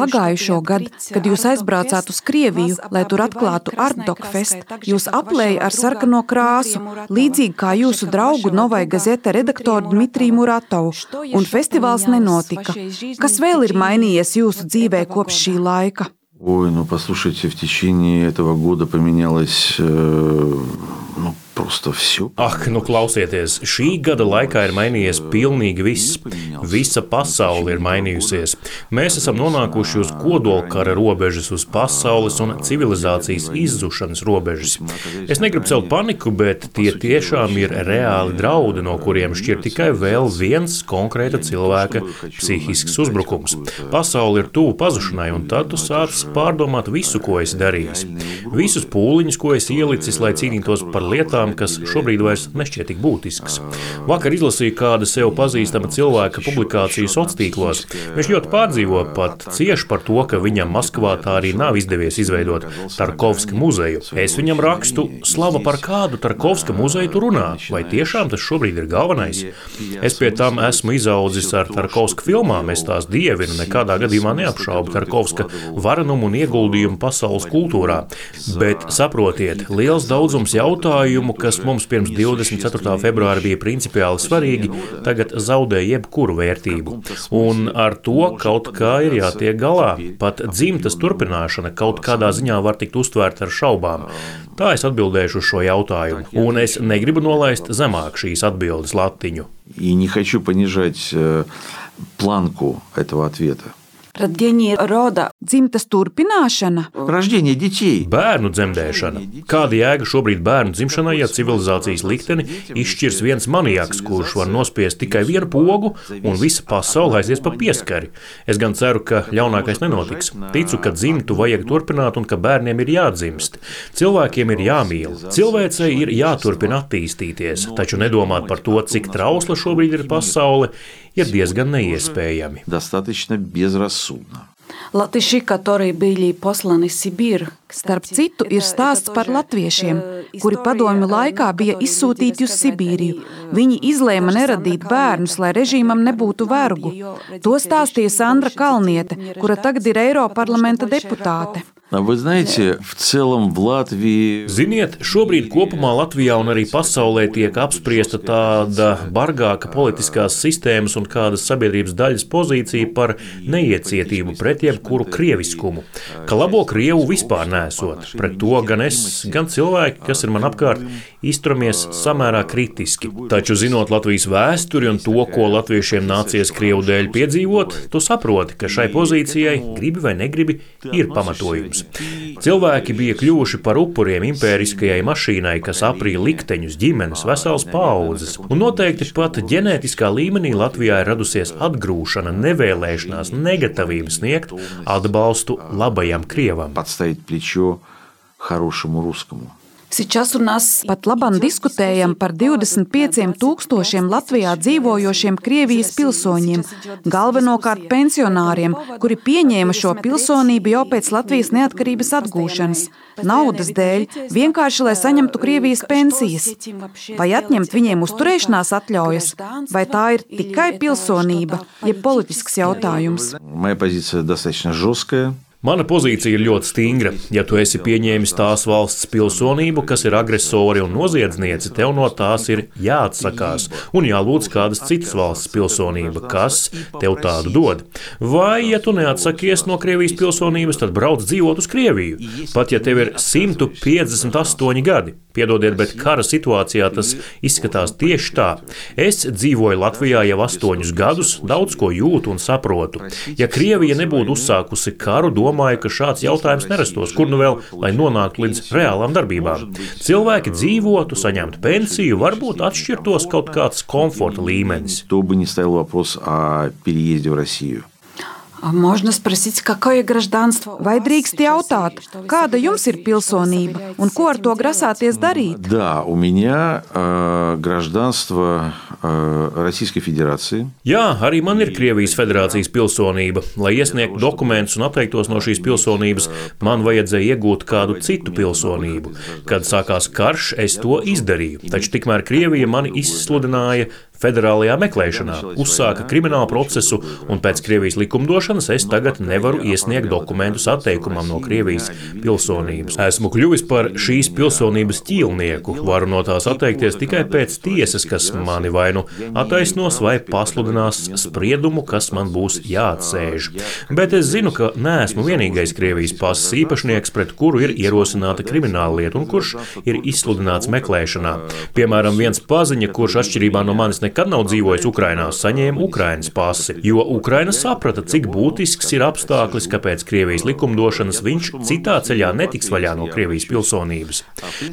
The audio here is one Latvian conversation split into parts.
Pagājušo gadu, kad jūs aizbraucāt uz Krieviju, lai tur atklātu Artdokfest, jūs aplēja ar sarkano krāsu, līdzīgi kā jūsu draugu Novai Gazete redaktoru Dmitriju Muratovu, un festivāls nenotika. Kas vēl ir mainījies jūsu dzīvē kopš šī laika? Ой, ну послушайте, в течение этого года поменялось э, ну, Просто все. Ak, nu klausieties, šī gada laikā ir mainījies pilnīgi viss. Visa pasaule ir mainījusies. Mēs esam nonākuši uz kodolkara robežas, uz pasaules un civilizācijas izzušanas robežas. Es negribu celt paniku, bet tie tiešām ir reāli draudi, no kuriem šķir tikai vēl viens konkrēta cilvēka psihisks uzbrukums. Pasaule ir tuvu pazušanai, un tad tu sāc pārdomāt visu, ko esi darījis. Visus pūliņus, ko esi ielicis, lai cīnītos par lietām, lietām, kas šobrīd vairs nešķiet tik būtiskas. Vakar izlasīju kādu sev pazīstama cilvēka publikāciju sociālos tīklos. Viņš ļoti pārdzīvo, pat cieši par to, ka viņam Maskavā tā arī nav izdevies izveidot Tarkovska muzeju. Es viņam rakstu, slava par kādu Tarkovska muzeju tu runā, vai tiešām tas šobrīd ir galvenais? Es pie tam esmu izaudzis ar Tarkovska filmām, es tās dievinu, nekādā gadījumā neapšaubu Tarkovska varenumu un ieguldījumu pasaules kultūrā. Bet saprotiet, liels daudzums jautājumu, kas mums pirms 24. februāra bija principiāli svarīgi, tagad zaudē jebkuru vērtību. Un ar to kaut kā ir jātiek galā. Pat dzimtas turpināšana kaut kādā ziņā var tikt uztvērta ar šaubām. Tā es atbildēšu uz šo jautājumu, un es negribu nolaist zemāk šīs atbildes latiņu. И не хочу понижать э, планку этого ответа. Radienie roda dzimtas turpināšana. Рождение детей. Bērnu dzemdēšana. Kāda jēga šobrīd bērnu dzimšanai, ja civilizācijas likteni izšķirs viens maniaks, kurš var nospiest tikai vienu pogu un visa pasaule aizies pa pieskari? Es gan ceru, ka ļaunākais nenotiks. Ticu, ka dzimtu vajag turpināt un ka bērniem ir jādzimst. Cilvēkiem ir jāmīl. Cilvēcei ir jāturpina attīstīties, taču nedomāt par to, cik trausla šobrīd ir pasaule, ir diezgan neiespējami. Достаточно безрассудно. Sibīru. Starp citu, ir stāsts par latviešiem, kuri padomju laikā bija izsūtīti uz Sibīriju. Viņi izlēma neradīt bērnus, lai režīmam nebūtu vergu. To stāstīja Sandra Kalniete, kura tagad ir Eiroparlamenta deputāte. Вы знаете, в целом в Латвии... Ziniet, šobrīd kopumā Latvijā un arī pasaulē tiek apspriesta tāda bargāka politiskās sistēmas un kādas sabiedrības daļas pozīcija par neiecietību pret jebkuru krieviskumu, ka labo krievu vispār nesot. Pret to gan es, gan cilvēki, kas ir man apkārt, izturamies samērā kritiski. Taču, zinot Latvijas vēsturi un to, ko latviešiem nācies krievu dēļ piedzīvot, tu saproti, ka šai pozīcijai, gribi vai negribi, ir pamatojums. Cilvēki bija kļuvuši par upuriem impēriskajai mašīnai, kas aprīja likteņus, ģimenes, veselas paudzes. Un noteikti pat ģenētiskā līmenī Latvijā ir radusies atgrūšana, nevēlēšanās, negatavība sniegt atbalstu labajam krievam. Подставить плечо хорошему русскому. Сейчас у нас pat labam diskutējam par 25 tūkstošiem Latvijā dzīvojošiem Krievijas pilsoņiem, galvenokārt pensionāriem, kuri pieņēma šo pilsonību jau pēc Latvijas neatkarības atgūšanas. Naudas dēļ, vienkārši lai saņemtu Krievijas pensijas. Vai atņemt viņiem uzturēšanās atļaujas, vai tā ir tikai pilsonība, jeb politisks jautājums? Моя позиция достаточно жесткая. Mana pozīcija ir ļoti stingra. Ja tu esi pieņēmis tās valsts pilsonību, kas ir agresori un noziedznieci, tev no tās ir jāatsakās un jālūdz kādas citas valsts pilsonība, kas tev tādu dod. Vai, ja tu neatsakies no Krievijas pilsonības, tad brauc dzīvot uz Krieviju. Pat ja tev ir 158 gadi, piedodiet, bet kara situācijā tas izskatās tieši tā. Es dzīvoju Latvijā jau astoņus gadus, daudz ko jūtu un saprotu. Ja Krievija nebūtu uzsākusi karu, domāju, domāju, ka šāds jautājums nerastos, kur nu vēl, lai nonāktu līdz reālām darbībām. Cilvēki dzīvotu, saņemtu pensiju, varbūt atšķirtos kaut kāds komforta līmenis. То бы не стоял вопрос о переезде в Россию. Можно спросить, какое гражданство? Vai drīkst jautāt, kāda jums ir pilsonība un ko ar to grasāties darīt? Да, у меня э, гражданство э, Российской Федерации. Jā, arī man ir Krievijas federācijas pilsonība. Lai iesniegtu dokumentus un atteiktos no šīs pilsonības, man vajadzēja iegūt kādu citu pilsonību. Kad sākās karš, es to izdarīju. Taču tikmēr Krievija mani izsludināja federālajā meklēšanā, uzsāka kriminālu procesu, un pēc Krievijas likumdošanas es tagad nevaru iesniegt dokumentus atteikumam no Krievijas pilsonības. Esmu kļuvis par šīs pilsonības ķīlnieku, varu no tās atteikties tikai pēc tiesas, kas mani vai nu attaisnos vai pasludinās spriedumu, kas man būs jāatsēž. Bet es zinu, ka neesmu vienīgais Krievijas pasas īpašnieks, pret kuru ir ierosināta krimināla lieta un kurš ir izsludināts meklēšanā. Piemēram, viens paziņa, kurš atšķirībā no manis nekad nav dzīvojis Ukrainā, saņēma Ukrainas pasi, jo Ukraina saprata, cik būtisks ir apstākļis, kāpēc Krievijas likumdošanas viņš citā ceļā netiks vaļā no Krievijas pilsonības.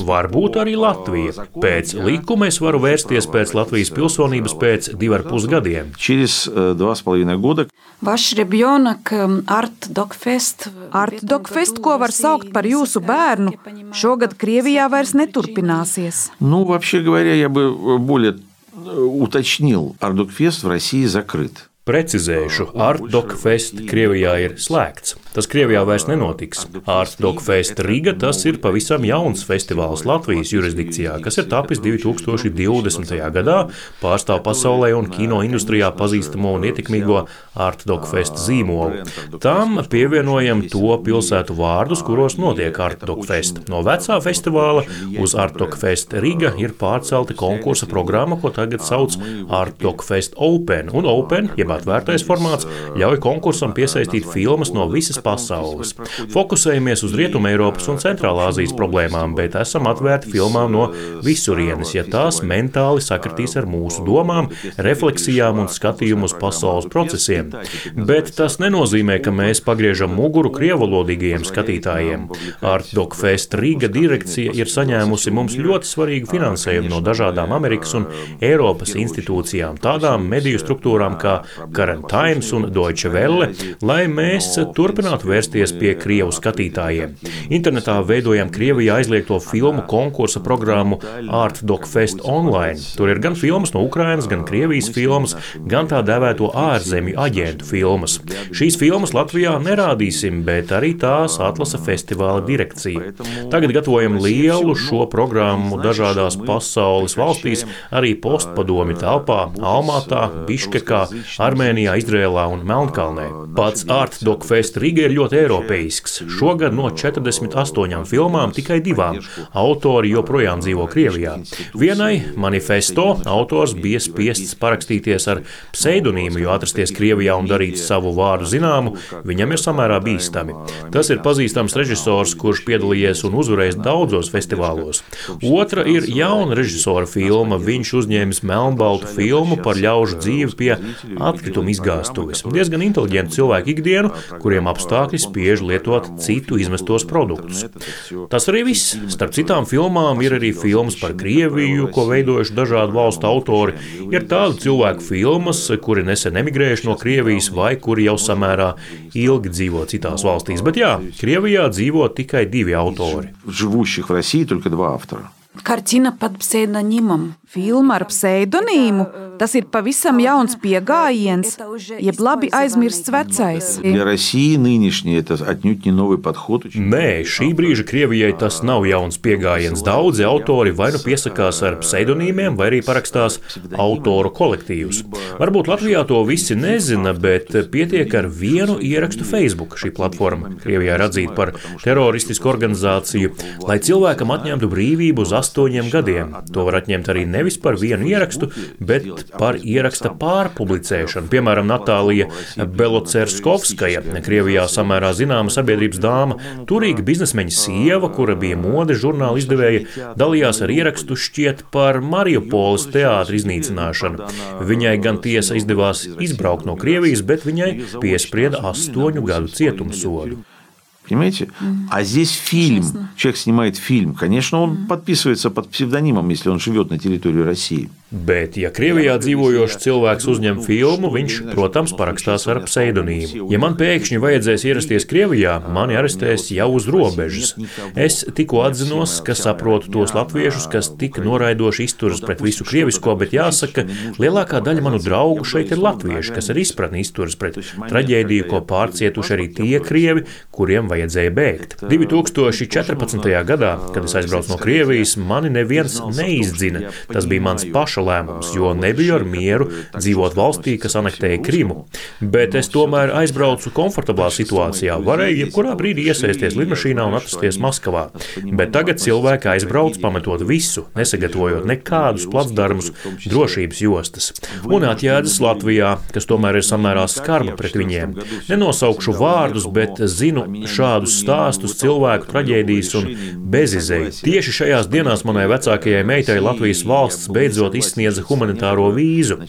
Varbūt arī Latvija. Pēc likuma es varu vērsties pēc Latvijas pilsonības pēc divu ar pus gadiem. Через э, два с половиной года Ваш ребенок Art Dog Fest. Art Dog Fest, ko var saukt par jūsu bērnu, šogad Krievijā vairs neturpināsies. Ну, вообще говоря, я бы более э, уточнил. Ардукфест в России закрыт. Precizēšu, Artdok Fest Krievijā ir slēgts. Tas Krievijā vairs nenotiks. Artdok Fest Riga tas ir pavisam jauns festivāls Latvijas jurisdikcijā, kas ir tapis 2020. gadā, pārstāv pasaulē un kino industrijā pazīstamo un ietekmīgo Artdok Fest zīmolu. Tam pievienojam to pilsētu vārdus, kuros notiek Artdok Fest. No vecā festivāla uz Artdok Fest Riga ir pārcelta konkursa programma, ko tagad sauc Artdok Fest Open. Un Open, jeb atvērtais formāts ļauj konkursam piesaistīt filmas no visas pasaules. Fokusējamies uz Rietumē Eiropas un Centrālā Azijas problēmām, bet esam atvērti filmām no visurienes, ja tās mentāli sakritīs ar mūsu domām, refleksijām un skatījumu uz pasaules procesiem. Bet tas nenozīmē, ka mēs pagriežam muguru krievalodīgajiem skatītājiem. Artdok Fest Rīga direkcija ir saņēmusi mums ļoti svarīgu finansējumu no dažādām Amerikas un Eiropas institūcijām, tādām mediju struktūrām kā Current Times un Deutsche Welle, lai mēs turpinātu vērsties pie Krievu skatītājiem. Internetā veidojam Krievijā aizliegto filmu konkursa programmu Art Doc Fest Online. Tur ir gan filmas no Ukrainas, gan Krievijas filmas, gan tā dēvēto ārzemju aģentu filmas. Šīs filmas Latvijā nerādīsim, bet arī tās atlasa festivāla direkcija. Tagad gatavojam lielu šo programmu dažādās pasaules valstīs, arī postpadomi telpā, Almātā, Biškekā, Armēnijā, Izrēlā un Melnkalnē. Pats Art Dog Fest Riga ir ļoti eiropeisks. Šogad no 48 filmām tikai divām autori joprojām dzīvo Krievijā. Vienai manifesto autors bija spiests parakstīties ar pseidonīmu, jo atrasties Krievijā un darīt savu vārdu zināmu, viņam ir samērā bīstami. Tas ir pazīstams režisors, kurš piedalījies un uzvarējis daudzos festivālos. Otra ir jauna režisora filma. Viņš uzņēmis melnbaltu filmu par ļaužu dzīvi pie atkrituma izgāstuves. Diezgan inteliģenti cilvēki ikdienu, kuriem apstākļi spiež lietot citu izmestos produktus. Tas arī viss. Starp citām filmām ir arī filmas par Krieviju, ko veidojuši dažādu valstu autori. Ir tādu cilvēku filmas, kuri nesen emigrējuši no Krievijas vai kuri jau samērā ilgi dzīvo citās valstīs. Bet jā, Krievijā dzīvo tikai divi autori. Живущих в России только два автора. Kартина под псевдонимом. Filma ar pseidonīmu. Tas ir pavisam jauns pieejams, jeb labi aizmirsts vecais. Nē, šī brīža Krievijai tas nav jauns pieejams. Daudzi autori vai nu piesakās ar pseidonīmiem, vai arī parakstās autoru kolektīvus. Varbūt Latvijā to visi nezina, bet pietiek ar vienu ierakstu Facebook. Šī platforma Krievijā ir atzīta par teroristisku organizāciju, lai cilvēkam atņemtu brīvību uz astoņiem gadiem. To var atņemt arī nevis par vienu ierakstu, bet par ieraksta pārpublicēšanu. Piemēram, Natālija Belocerskovskaja, Krievijā samērā zināma sabiedrības dāma, turīga biznesmeņa sieva, kura bija mode žurnāla izdevēja, dalījās ar ierakstu šķiet par Mariupoles teātra iznīcināšanu. Viņai gan tiesa izdevās izbraukt no Krievijas, bet viņai piesprieda astoņu gadu cietumsodu. Понимаете? А здесь фильм. Человек снимает фильм. Конечно, он подписывается под псевдонимом, если он живет на территории России. Bet, ja Krievijā dzīvojošs cilvēks uzņem filmu, viņš, protams, parakstās ar pseidonīmu. Ja man pēkšņi vajadzēs ierasties Krievijā, mani arestēs jau uz robežas. Es tikko atzinos, ka saprotu tos latviešus, kas tik noraidoši izturas pret visu krievisko, bet jāsaka, lielākā daļa manu draugu šeit ir latvieši, kas ar izpratni izturas pret traģēdiju, ko pārcietuši arī tie krievi, kuriem vajadzēja bēgt. 2014. gadā, kad es aizbraucu no Krievijas, mani neviens neizdzina. Tas bija mans paša paša lēmums, jo nebija ar mieru dzīvot valstī, kas anektēja Krimu. Bet es tomēr aizbraucu komfortablā situācijā, varēju jebkurā brīdī iesaisties lidmašīnā un atrasties Maskavā. Bet tagad cilvēki aizbrauc pametot visu, nesagatavojot nekādus placdarmus, drošības jostas. Un atjēdzas Latvijā, kas tomēr ir samērā skarba pret viņiem. Nenosaukšu vārdus, bet zinu šādus stāstus cilvēku traģēdijas un bezizēju. Tieši šajās dienās manai vecākajai meitai Latvijas valsts beidzot izsniedza humanitāro vīzu.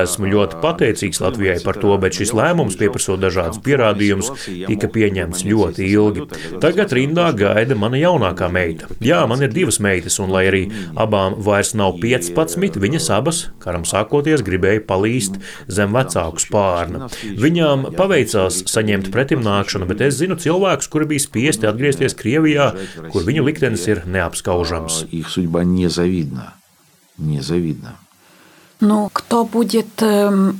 Esmu ļoti pateicīgs Latvijai par to, bet šis lēmums, pieprasot dažādus pierādījumus, tika pieņemts ļoti ilgi. Tagad rindā gaida mana jaunākā meita. Jā, man ir divas meitas, un lai arī abām vairs nav 15, viņas abas, karam sākoties, gribēja palīst zem vecāku spārna. Viņām paveicās saņemt pretimnākšanu, bet es zinu cilvēkus, kuri bija spiesti atgriezties Krievijā, kur viņu liktenis ir neapskaužams. Незавидно. Nu, будет, um,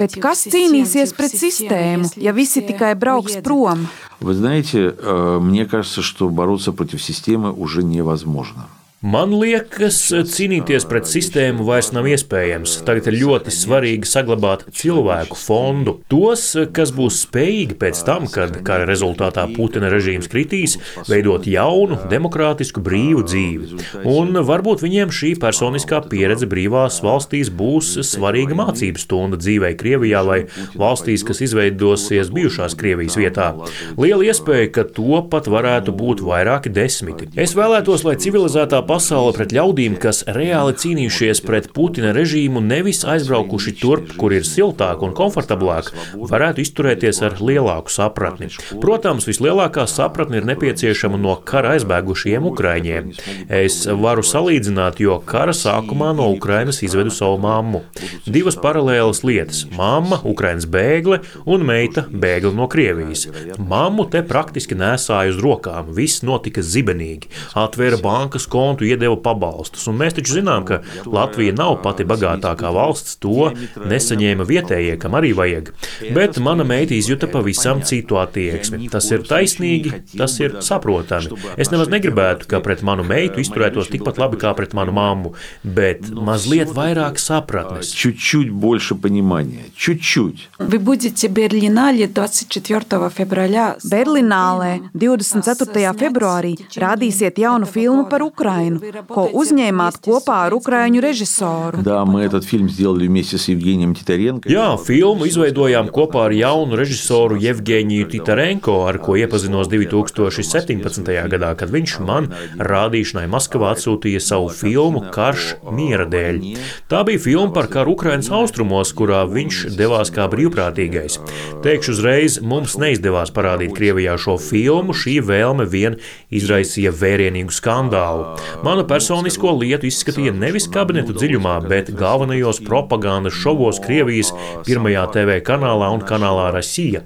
Bet kas cīnīsies pret sistēmu, ja visi tikai brauks prom? Вы знаете, мне кажется, что бороться против системы уже невозможно. Man liekas, cīnīties pret sistēmu vairs nav iespējams. Tagad ir ļoti svarīgi saglabāt cilvēku fondu. Tos, kas būs spējīgi pēc tam, kad kara rezultātā Putina režīms kritīs, veidot jaunu, demokrātisku, brīvu dzīvi. Un varbūt viņiem šī personiskā pieredze brīvās valstīs būs svarīga mācību stunda dzīvei Krievijā vai valstīs, kas izveidosies bijušās Krievijas vietā. Liela iespēja, ka to pat varētu būt vairāki desmiti. Es vēlētos, lai civilizētā pasaule pasaule pret ļaudīm, kas reāli cīnījušies pret Putina režīmu, nevis aizbraukuši turp, kur ir siltāk un komfortablāk, varētu izturēties ar lielāku sapratni. Protams, vislielākā sapratne ir nepieciešama no kara aizbēgušiem ukraiņiem. Es varu salīdzināt, jo kara sākumā no Ukrainas izvedu savu mammu. Divas paralēlas lietas - mamma, Ukrainas bēgle un meita bēgle no Krievijas. Mammu te praktiski nesāja uz rokām, viss notika zibenīgi. Atvēra bankas kontu banku iedeva pabalstus. Un mēs taču zinām, ka Latvija nav pati bagātākā valsts, to nesaņēma vietējie, kam arī vajag. Bet mana meita izjuta pavisam citu attieksmi. Tas ir taisnīgi, tas ir saprotami. Es nemaz negribētu, ka pret manu meitu izturētos tikpat labi kā pret manu mammu, bet mazliet vairāk sapratnes. Чуть-чуть больше понимания. Чуть-чуть. Вы будете Берлинале 24 февраля. Berlinālē 24. februārī rādīsiet jaunu filmu par Ukrainu filmu, ko uzņēmāt kopā ar ukraiņu režisoru. Да, мы этот фильм сделали вместе с Евгением Титаренко. Jā, filmu izveidojām kopā ar jaunu režisoru Jevgeniju Titarenko, ar ko iepazinos 2017. gadā, kad viņš man rādīšanai Maskavā atsūtīja savu filmu Karš miera dēļ. Tā bija filma par karu Ukrainas austrumos, kurā viņš devās kā brīvprātīgais. Teikšu uzreiz, mums neizdevās parādīt Krievijā šo filmu, šī vēlme vien izraisīja vērienīgu skandālu. Manu personisko lietu izskatīja nevis kabinetu dziļumā, bet galvenajos propagandas šovos Krievijas pirmajā TV kanālā un kanālā Rasija.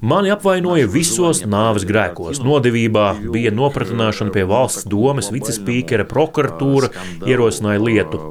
Mani apvainoja visos nāves grēkos. Nodevībā bija nopratināšana pie valsts domes vicespīkera, prokuratūra ierosināja lietu.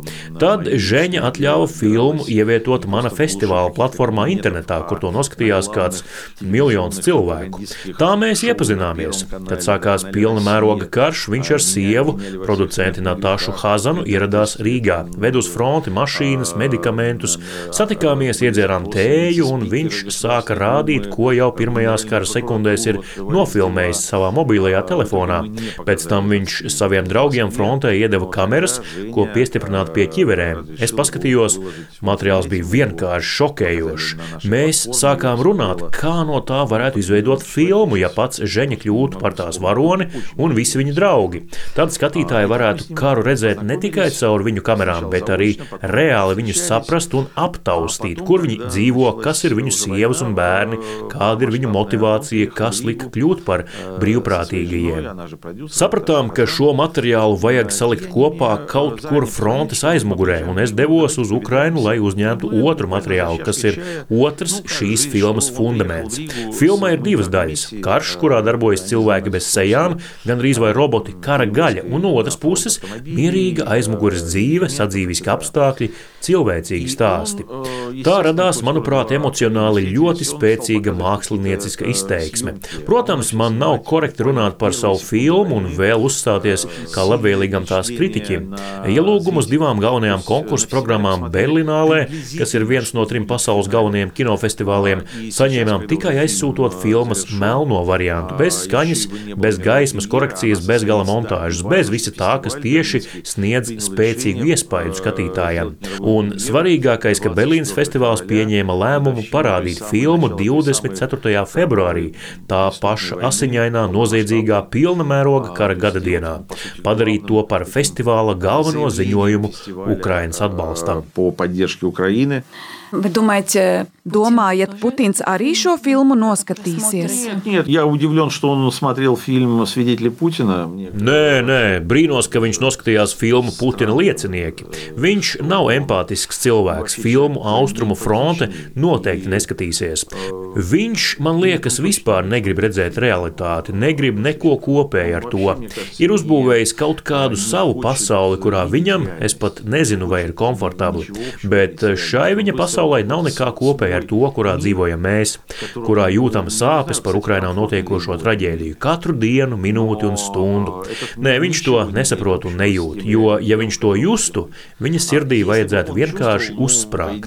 Tad Žeņa atļāva filmu ievietot mana festivāla platformā internetā, kur to noskatījās kāds miljons cilvēku. Tā mēs iepazināmies. Kad sākās pilna mēroga karš, viņš ar sievu, producenti Natāšu Hazanu ieradās Rīgā, ved uz fronti mašīnas, medikamentus, satikāmies, iedzērām tēju, un viņš sāka rādīt, ko jau pirmajās kara sekundēs ir nofilmējis savā mobilajā telefonā. Pēc tam viņš saviem draugiem frontē iedeva kameras, ko piestiprināt pie ķiverēm. Es paskatījos, materiāls bija vienkārši šokējošs. Mēs sākām runāt, kā no tā varētu izveidot filmu, ja pats Žeņa kļūtu par tās varoni un visi viņa draugi. Tad skatītāji skatītāji varētu karu redzēt ne tikai caur viņu kamerām, bet arī reāli viņus saprast un aptaustīt, kur viņi dzīvo, kas ir viņu sievas un bērni, kāda ir viņu motivācija, kas lika kļūt par brīvprātīgajiem. Sapratām, ka šo materiālu vajag salikt kopā kaut kur frontes aizmugurē, un es devos uz Ukrainu, lai uzņemtu otru materiālu, kas ir otrs šīs filmas fundaments. Filmā ir divas daļas - karš, kurā darbojas cilvēki bez sejām, gandrīz vai roboti kara gaļa, un otrs otras puses mierīga aizmugures dzīve, sadzīviski apstākļi, cilvēcīgi stāsti. Tā radās, manuprāt, emocionāli ļoti spēcīga mākslinieciska izteiksme. Protams, man nav korekti runāt par savu filmu un vēl uzstāties kā labvēlīgam tās kritiķim. Ielūgumu uz divām galvenajām konkursu programmām Berlinālē, kas ir viens no trim pasaules galvenajiem kinofestivāliem, saņēmām tikai aizsūtot filmas melno variantu, bez skaņas, bez gaismas korekcijas, bez gala montāžas, bez visa tā, kas tieši sniedz spēcīgu iespaidu skatītājiem. Un svarīgākais, ka Berlīnas festivāls pieņēma lēmumu parādīt filmu 24. februārī, tā paša asiņainā, noziedzīgā, pilna mēroga kara gada dienā, padarīt to par festivāla galveno ziņojumu Ukrainas atbalstam. Вы думаете, Domājat, Putins arī šo filmu noskatīsies? Нет, я удивлен, что он смотрел фильм «Свидетели Путина». Nē, nē, brīnos, ka viņš noskatījās filmu Putina liecinieki. Viņš nav empātisks cilvēks. Filmu Austrumu fronte noteikti neskatīsies. Viņš, man liekas, vispār negrib redzēt realitāti, negrib neko kopēju ar to. Ir uzbūvējis kaut kādu savu pasauli, kurā viņam, es pat nezinu, vai ir komfortabli, bet šai viņa pasaulē nav nekā kopēja ar to, kurā dzīvojam mēs, kurā jūtam sāpes par Ukrainā notiekošo traģēdiju katru dienu, minūti un stundu. Nē, viņš to nesaprot un nejūt, jo, ja viņš to justu, viņa sirdī vajadzētu vienkārši uzsprāgt.